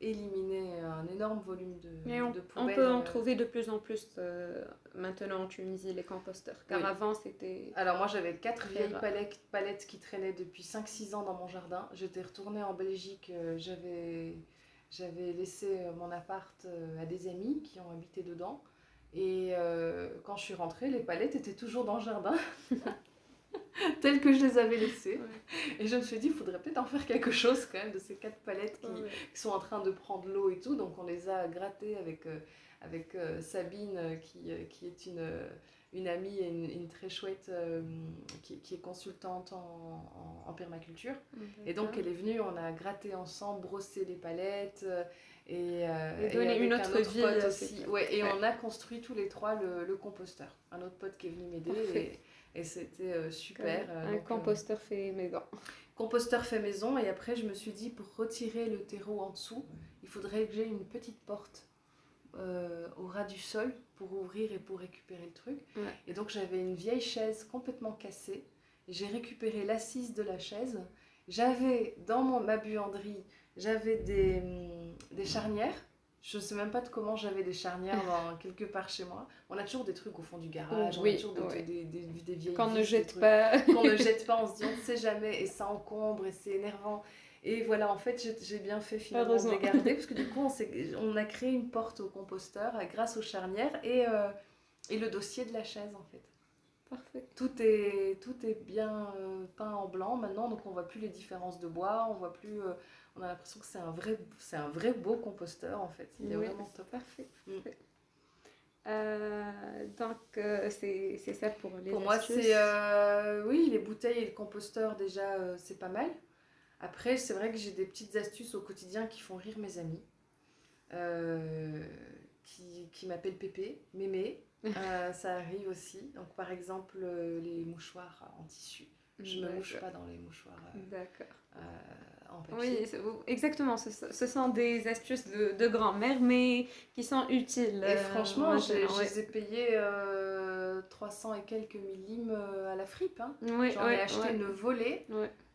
éliminer un énorme volume de, on, de poubelles. On peut en trouver de plus en plus euh, maintenant en Tunisie, les composteurs. Car avant, c'était. Alors, moi, j'avais quatre vieilles palettes, palettes, qui traînaient depuis 5-6 ans dans mon jardin. J'étais retournée en Belgique, euh, j'avais. J'avais laissé euh, mon appart à des amis qui ont habité dedans. Et quand je suis rentrée, les palettes étaient toujours dans le jardin. telles que je les avais laissées. Et je me suis dit, il faudrait peut-être en faire quelque chose quand même de ces quatre palettes qui, sont en train de prendre l'eau et tout. Donc on les a grattées avec, euh, avec euh, Sabine, euh, qui, qui est une, une amie et une, très chouette, qui, qui, est consultante en, en, permaculture. Et donc elle est venue, on a gratté ensemble, brossé les palettes. Et, et donné une autre, vie aussi. Ouais, et on a construit tous les trois le, le composteur. Un autre pote qui est venu m'aider. Et c'était euh, super. un euh, composteur fait maison. Composteur fait maison. Et après, je me suis dit, pour retirer le terreau en dessous, il faudrait que j'ai une petite porte euh, au ras du sol pour ouvrir et pour récupérer le truc. Et donc, j'avais une vieille chaise complètement cassée. J'ai récupéré l'assise de la chaise. J'avais dans mon, ma buanderie, j'avais des, hum, des charnières je sais même pas de comment j'avais des charnières quelque part chez moi. On a toujours des trucs au fond du garage, on a toujours des, des, des, vieilles Qu'on ne jette pas. Qu'on ne jette pas, on se dit on ne sait jamais et ça encombre et c'est énervant. Et voilà, en fait, j'ai bien fait finalement de les garder parce que du coup, on, on, a créé une porte au composteur euh, grâce aux charnières et, euh, et le dossier de la chaise en fait. Parfait. Tout est, tout est bien euh, peint en blanc maintenant, donc on voit plus les différences de bois, on voit plus on a l'impression que c'est un vrai, c'est un vrai beau composteur en fait. Il est vraiment top. Parfait. Mm. Euh, donc euh, c'est, c'est ça pour les Pour moi c'est euh, oui les bouteilles et le composteur déjà c'est pas mal. Après c'est vrai que j'ai des petites astuces au quotidien qui font rire mes amis. qui, qui m'appellent Pépé, Mémé. ça arrive aussi. Donc par exemple les mouchoirs en tissu. Je ne me mouche pas dans les mouchoirs. D'accord. Oui, exactement. Ce, sont des astuces de, grand-mère, mais qui sont utiles. Et franchement, je les ai payées 300 et quelques millimètres euh, à la fripe. Hein. J'en ai acheté une volée.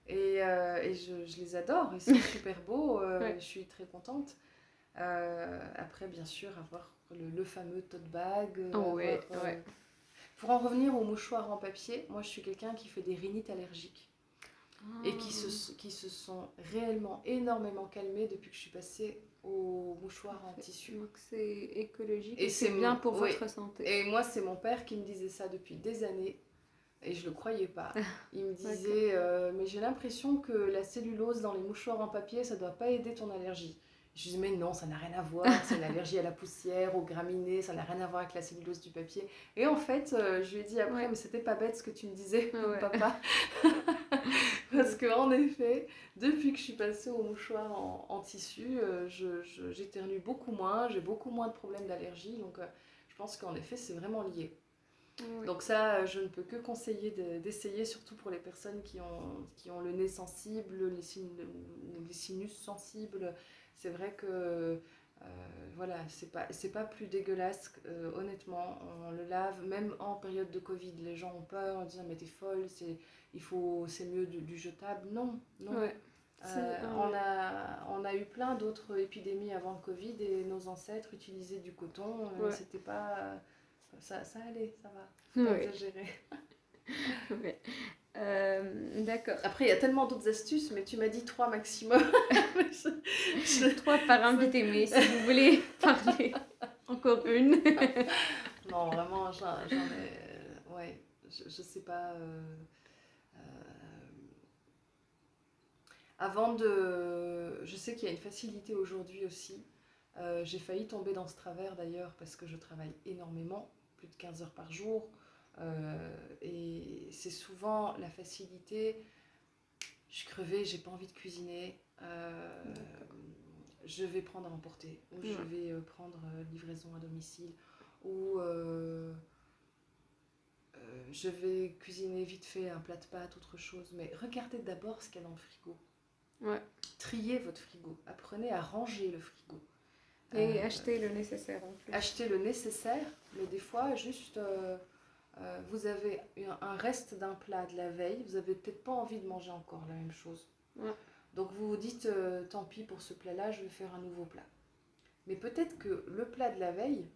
Et, euh, et je, je, les adore. Ils sont super beaux. Euh, je suis très contente. après, bien sûr, avoir le, fameux tote bag. Oh, pour en revenir aux mouchoirs en papier, moi je suis quelqu'un qui fait des rhinites allergiques et qui se, qui se sont réellement énormément calmés depuis que je suis passée au mouchoir en tissu. Donc c'est écologique et, c'est bien pour votre santé. Et moi, c'est mon père qui me disait ça depuis des années et je le croyais pas. Il me disait euh, mais j'ai l'impression que la cellulose dans les mouchoirs en papier, ça doit pas aider ton allergie. Je lui dis, mais non, ça n'a rien à voir, c'est une allergie à la poussière, aux graminées, ça n'a rien à voir avec la cellulose du papier. Et en fait, euh, je lui ai dit après, mais c'était pas bête ce que tu me disais, papa. Parce qu'en effet, depuis que je suis passée au mouchoir en, tissu, euh, j'éternue beaucoup moins, j'ai beaucoup moins de problèmes d'allergie, donc euh, je pense qu'en effet, c'est vraiment lié. Donc ça, je ne peux que conseiller d'essayer, surtout pour les personnes qui ont, qui ont le nez sensible, les, les sinus sensibles, c'est vrai que euh, voilà, c'est pas, pas plus dégueulasse, euh, honnêtement. On le lave, même en période de Covid, les gens ont peur en disant mais t'es folle, c'est mieux du, jetable. Non, non. Euh, on, a, on a eu plein d'autres épidémies avant le Covid et nos ancêtres utilisaient du coton. C'était pas. Ça, ça allait, ça va. Faut pas exagérer. Euh, d'accord. Après, il y a tellement d'autres astuces, mais tu m'as dit trois maximum. Trois par invité, mais si vous voulez parler encore une. non, vraiment, j'en ai. Euh, ouais, je, je sais pas. Euh, euh, avant de. Je sais qu'il y a une facilité aujourd'hui aussi. J'ai failli tomber dans ce travers d'ailleurs parce que je travaille énormément, plus de 15 heures par jour. Et c'est souvent la facilité. Je suis crevée, j'ai pas envie de cuisiner je vais prendre à emporter, ou je vais euh, prendre euh, livraison à domicile, ou euh, je vais cuisiner vite fait un plat de pâtes, autre chose. Mais regardez d'abord ce qu'il y a dans le frigo. Ouais. Triez votre frigo. Apprenez à ranger le frigo. Et achetez le nécessaire en plus. Achetez le nécessaire, mais des fois, juste, vous avez un reste d'un plat de la veille, vous avez peut-être pas envie de manger encore la même chose. Ouais. Donc vous vous dites, euh, tant pis pour ce plat-là, je vais faire un nouveau plat. Mais peut-être que le plat de la veille,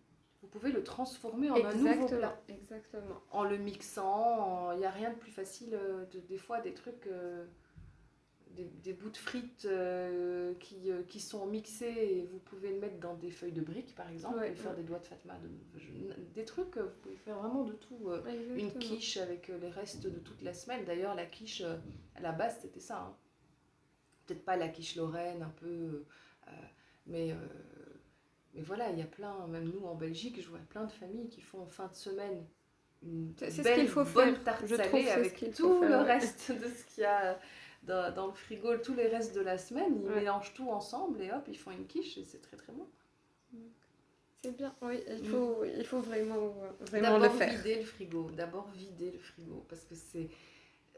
vous pouvez le transformer en un nouveau plat. Exactement. En le mixant, il n'y a rien de plus facile. Euh, de, des fois, des trucs, euh, des, bouts de frites qui, qui, sont mixés et vous pouvez le mettre dans des feuilles de briques, par exemple, et faire des doigts de Fatma. des trucs, vous pouvez faire vraiment de tout. une quiche avec les restes de toute la semaine. D'ailleurs, la quiche, à la base, c'était ça. Hein peut-être pas la quiche lorraine, un peu, euh, mais, euh, mais voilà, il y a plein, même nous en Belgique, je vois plein de familles qui font en fin de semaine une belle, faut bonne faire. tarte salée avec tout le reste de ce qu'il y a dans, dans, le frigo, tous les restes de la semaine, ils mélangent tout ensemble et hop, ils font une quiche et c'est très très bon. C'est bien, oui, il mm. faut, il faut vraiment, vraiment le faire. D'abord vider le frigo, d'abord vider le frigo, parce que c'est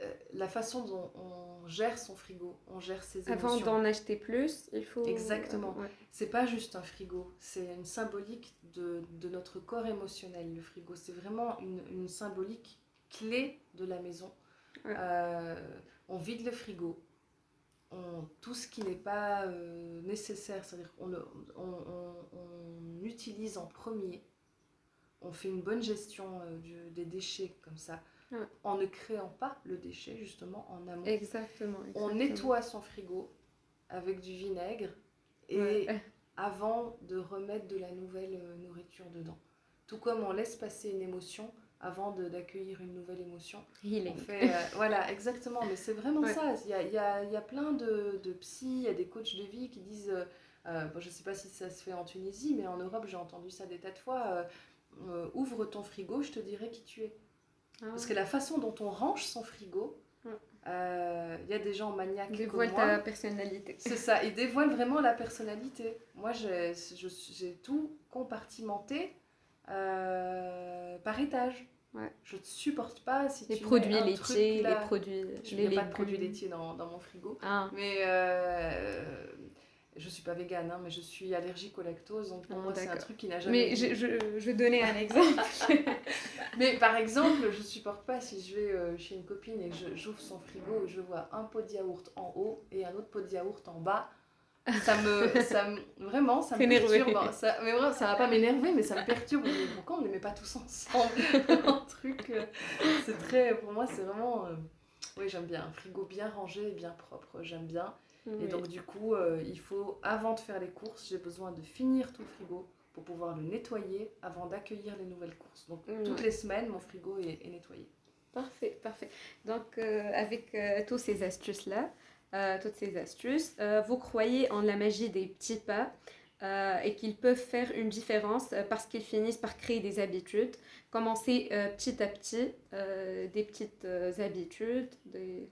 euh, la façon dont on gère son frigo, on gère ses émotions. Avant d'en acheter plus, il faut... Exactement. C'est pas juste un frigo, c'est une symbolique de, notre corps émotionnel, le frigo. C'est vraiment une, symbolique clé de la maison. Euh, on vide le frigo. On, tout ce qui n'est pas euh, nécessaire, c'est-à-dire qu'on on, utilise en premier. On fait une bonne gestion des déchets comme ça en ne créant pas le déchet justement en amont. Exactement. On nettoie son frigo avec du vinaigre et avant de remettre de la nouvelle euh, nourriture dedans. Tout comme on laisse passer une émotion avant d'accueillir une nouvelle émotion. Healing. Fait, euh, voilà, exactement. Mais c'est vraiment ça. Il y a, y, a, y a, plein de, de psy, il y a des coachs de vie qui disent, euh, je ne sais pas si ça se fait en Tunisie, mais en Europe, j'ai entendu ça des tas de fois, ouvre ton frigo, je te dirai qui tu es. Ah Parce que la façon dont on range son frigo, il euh, y a des gens maniaques dévoile comme moi. ta personnalité. C'est ça, ils dévoilent vraiment la personnalité. Moi, j'ai tout compartimenté euh, par étage. Ouais. Je ne supporte pas si les tu produits laitiers, les produits. Je n'ai pas de produits laitiers dans, dans mon frigo. Ah. Mais euh, je suis pas végane, hein, mais je suis allergique au lactose, donc pour ah, moi c'est un truc qui n'a jamais. Mais je, je, je, vais donner un exemple. mais par exemple, je supporte pas si je vais euh, chez une copine et j'ouvre son frigo, je vois un pot de yaourt en haut et un autre pot de yaourt en bas. Ça me, ça vraiment, ça me perturbe. Ça, mais vraiment, ça va pas m'énerver, mais ça me perturbe. pourquoi on ne les met pas tous ensemble Un truc, euh, c'est très, pour moi, c'est vraiment. Euh, oui, j'aime bien un frigo bien rangé et bien propre. J'aime bien. Et donc, du coup, euh, il faut, avant de faire les courses, j'ai besoin de finir tout le frigo pour pouvoir le nettoyer avant d'accueillir les nouvelles courses. Donc, toutes les semaines, mon frigo est, nettoyé. Parfait, parfait. Donc, euh, avec toutes ces astuces-là, toutes ces astuces, vous croyez en la magie des petits pas euh, et qu'ils peuvent faire une différence euh, parce qu'ils finissent par créer des habitudes. Commencer euh, petit à petit, des petites habitudes.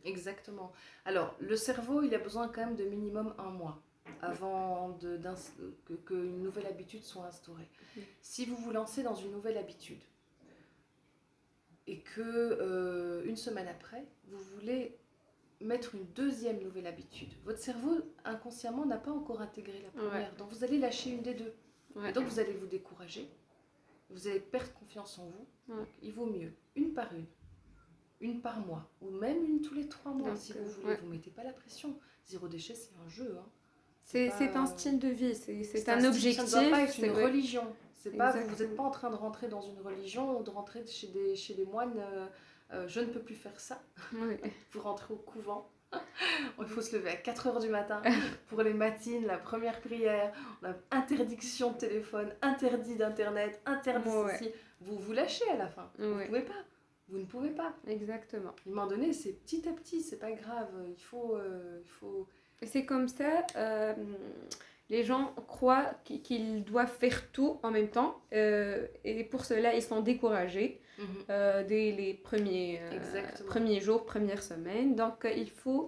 Exactement. Alors, le cerveau, il a besoin quand même de minimum un mois avant qu'une que nouvelle habitude soit instaurée. Si vous vous lancez dans une nouvelle habitude et que une semaine après, vous voulez mettre une deuxième nouvelle habitude. Votre cerveau, inconsciemment, n'a pas encore intégré la première. Donc, vous allez lâcher une des deux. Et donc, vous allez vous décourager. Vous allez perdre confiance en vous. il vaut mieux une par une, une par mois, ou même une tous les trois mois, si vous voulez. Vous ne mettez pas la pression. Zéro déchet, c'est un jeu. Hein. C'est un style de vie, c'est un, objectif. Ça ne doit pas être une religion. C'est pas, vous n'êtes pas en train de rentrer dans une religion ou de rentrer chez des, chez des moines. Euh, euh, je ne peux plus faire ça. Oui. vous rentrez au couvent. Il faut se lever à 4h du matin pour les matines, la première prière. On a interdiction de téléphone, interdit d'internet, interdit Ouais. ceci. Vous vous lâchez à la fin. Vous ne pouvez pas. Vous ne pouvez pas. Exactement. À un moment donné, c'est petit à petit, c'est pas grave. Il faut, euh, il faut. Et c'est comme ça, euh, les gens croient qu'- qu'ils doivent faire tout en même temps. euh, et pour cela, ils sont découragés euh, dès les premiers, euh, premiers jours, premières semaines. Donc, il faut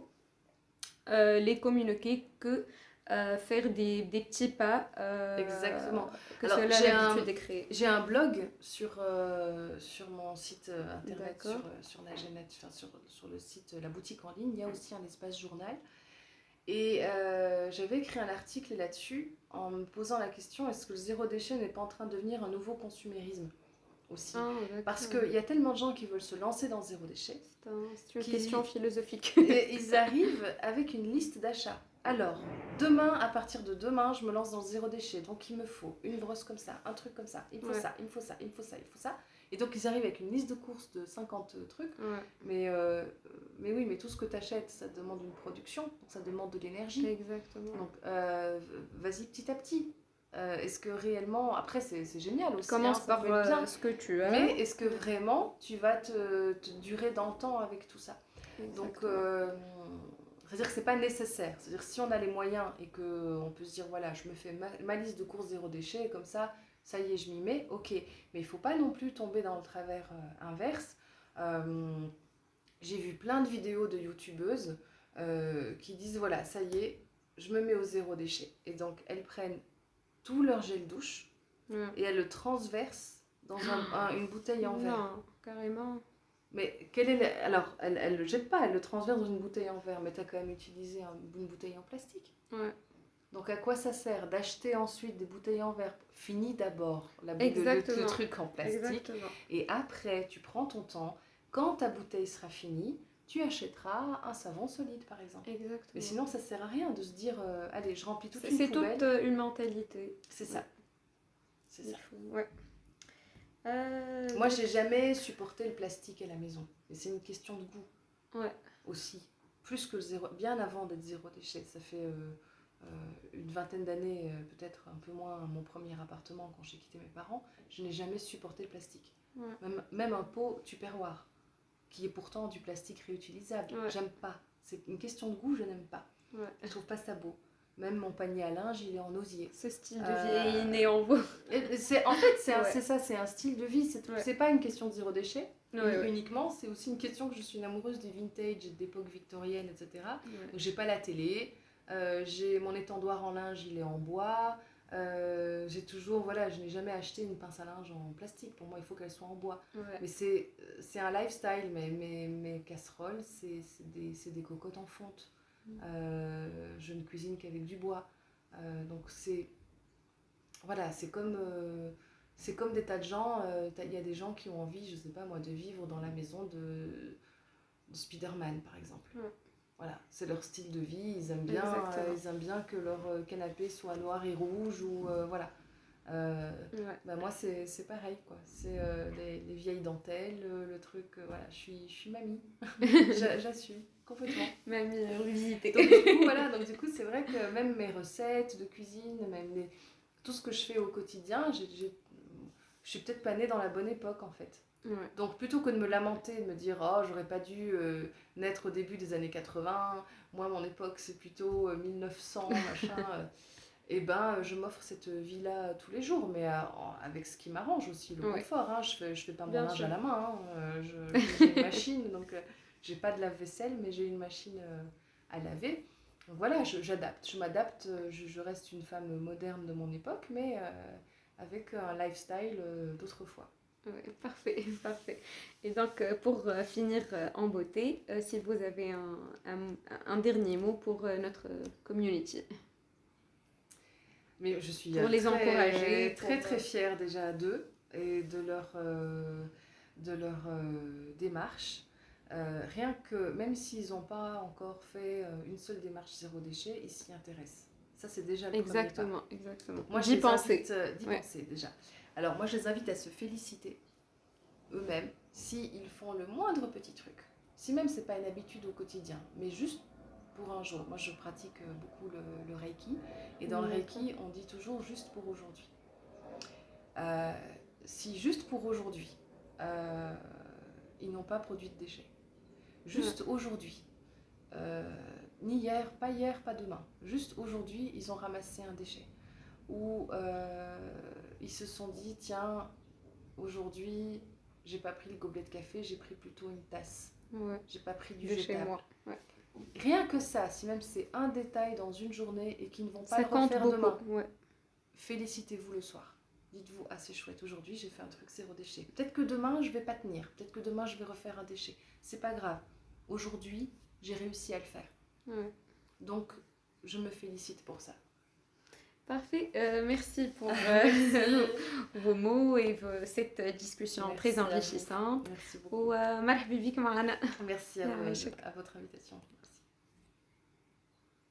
les communiquer que faire des, des petits pas. Exactement. Que Alors, cela, j'ai un- un blog sur, sur mon site internet, sur, sur, Nagenet, enfin, sur, sur le site La Boutique en ligne. Il y a aussi un espace journal. Et euh, j'avais écrit un article là-dessus en me posant la question est-ce que le zéro déchet n'est pas en train de devenir un nouveau consumérisme aussi? Ah. Parce qu'il y a tellement de gens qui veulent se lancer dans le zéro déchet C'est un- c'est une qui- question philosophique. et ils arrivent avec une liste d'achats. Alors, demain, à partir de demain, je me lance dans le zéro déchet. Donc, il me faut une brosse comme ça, un truc comme ça, il me faut Ouais. ça, il me faut ça, il me faut ça, il me faut ça. Et donc, ils arrivent avec une liste de courses de 50 trucs. Ouais, Mais, euh, mais oui, mais tout ce que tu achètes, ça demande une production, donc ça demande de l'énergie. exactement. Donc, euh, vas-y petit à petit. Euh, est-ce que réellement. Après, c'est génial aussi. Commence hein, par euh, bien. ce que tu as. Mais est-ce que vraiment tu vas te, te durer dans le temps avec tout ça? Donc, Exactement. euh, c'est-à-dire que c'est pas nécessaire. C'est-à-dire si on a les moyens et que on peut se dire voilà, je me fais ma, ma liste de courses zéro déchet et comme ça, ça y est, je m'y mets. Ok, mais il faut pas non plus tomber dans le travers euh, inverse. Euh, J'ai vu plein de vidéos de youtubeuses euh, qui disent voilà, ça y est, je me mets au zéro déchet. Et donc elles prennent tout leur gel douche et elles le transversent dans un- un- une bouteille en verre. Non, carrément. Mais quelle est la- alors elle, elle le jette pas, elle le transverse dans une bouteille en verre, mais tu as quand même utilisé un- une bouteille en plastique. Ouais. Donc à quoi ça sert d'acheter ensuite des bouteilles en verre? Finis d'abord la bouteille- le, le truc en plastique Exactement. et après tu prends ton temps. Quand ta bouteille sera finie, tu achèteras un savon solide par exemple. Exactement. Mais sinon ça sert à rien de se dire euh, allez je remplis toute c'est une c'est poubelle. toute euh, une mentalité. C'est ça. C'est ça. Ouais. Euh, Moi j'ai jamais supporté le plastique à la maison. Et c'est une question de goût. Ouais. aussi. Plus que zéro, bien avant d'être zéro déchet. Ça fait euh, une vingtaine d'années, euh, peut-être un peu moins, mon premier appartement quand j'ai quitté mes parents. Je n'ai jamais supporté le plastique. Ouais. Même, même un pot tupperware, qui est pourtant du plastique réutilisable. Ouais. J'aime pas. C'est une question de goût, je n'aime pas. Ouais. Je trouve pas ça beau. Même mon panier à linge, il est en osier. Ce style de Euh, vie est inné en vous. C'est, en fait, c'est, un- Ouais. c'est ça, c'est un style de vie. C'est, c'est pas une question de zéro déchet uniquement. C'est aussi une question que je suis une amoureuse du vintage, d'époque victorienne, etc. Donc, J'ai pas la télé, euh, j'ai mon étendoir en linge, il est en bois. euh, j'ai toujours, voilà, je n'ai jamais acheté une pince à linge en plastique. Pour moi, il faut qu'elle soit en bois. Ouais. Mais c'est, c'est un lifestyle. Mais mes, mes casseroles, c'est, c'est des, c'est des cocottes en fonte. Mm. Euh, je ne cuisine qu'avec du bois. Donc c'est, voilà, c'est comme, c'est comme des tas de gens. Il y a des gens qui ont envie, je sais pas moi, de vivre dans la maison de, de Spider-Man, par exemple. Voilà, c'est leur style de vie. Ils aiment bien, euh, ils aiment bien que leur euh, canapé soit noir et rouge ou euh, voilà. Euh, Ouais. bah moi c'est c'est pareil quoi. C'est les, les vieilles dentelles, le, le truc. voilà, je suis, je suis mamie. J'a- J'assume complètement. Mamie revisitée. Donc du coup, voilà, donc du coup, c'est vrai que même mes recettes de cuisine, même les- tout ce que je fais au quotidien, je suis peut-être pas née dans la bonne époque en fait. Ouais. Donc plutôt que de me lamenter, de me dire oh j'aurais pas dû euh, naître au début des années 80, moi mon époque c'est plutôt euh, 1900 machin. euh, et ben euh, je m'offre cette vie là tous les jours, mais euh, avec ce qui m'arrange aussi, le Ouais. confort. Hein, je fais je fais pas mon linge à la main, hein, euh, je- j'ai une machine donc euh, j'ai pas de lave-vaisselle mais j'ai une machine euh, à laver. Donc voilà, j'adapte, je m'adapte, euh, je, je reste une femme moderne de mon époque, mais euh, avec un lifestyle euh, d'autrefois. Ouais, parfait, parfait. Et donc, euh, pour euh, finir euh, en beauté, si vous avez un, un- un dernier mot pour notre community. Mais je suis Pour les très, encourager, très pour, très fière déjà d'eux et de leur, de leur démarche. Rien que, même s'ils n'ont pas encore fait une seule démarche zéro déchet, ils s'y intéressent. Ça, c'est déjà le premier pas. Exactement, exactement. Moi, J'y pensais. d'y Ouais. penser déjà. Alors, moi, je les invite à se féliciter eux-mêmes s'ils font le moindre petit truc. Si même c'est pas une habitude au quotidien, mais juste pour un jour. Moi, je pratique euh, beaucoup le, Reiki. Et dans le Reiki, on dit toujours juste pour aujourd'hui. Euh, si juste pour aujourd'hui, euh, ils n'ont pas produit de déchets. Juste aujourd'hui. ni hier, pas hier, pas demain. Juste aujourd'hui, ils ont ramassé un déchet. Ou ils se sont dit, tiens, aujourd'hui, j'ai pas pris le gobelet de café, j'ai pris plutôt une tasse. Ouais. J'ai pas pris du de jetable. chez moi. Ouais. Rien que ça, si même c'est un détail dans une journée et qui ne vont pas le refaire demain, ouais. félicitez-vous le soir. Dites-vous, ah c'est chouette, aujourd'hui j'ai fait un truc zéro déchet. Peut-être que demain je vais pas tenir, peut-être que demain je vais refaire un déchet. C'est pas grave. Aujourd'hui, j'ai réussi à le faire. Donc, je me félicite pour ça. Parfait, euh, merci pour euh, vos mots et cette euh, discussion très enrichissante. Merci beaucoup. Ou, merci à votre invitation.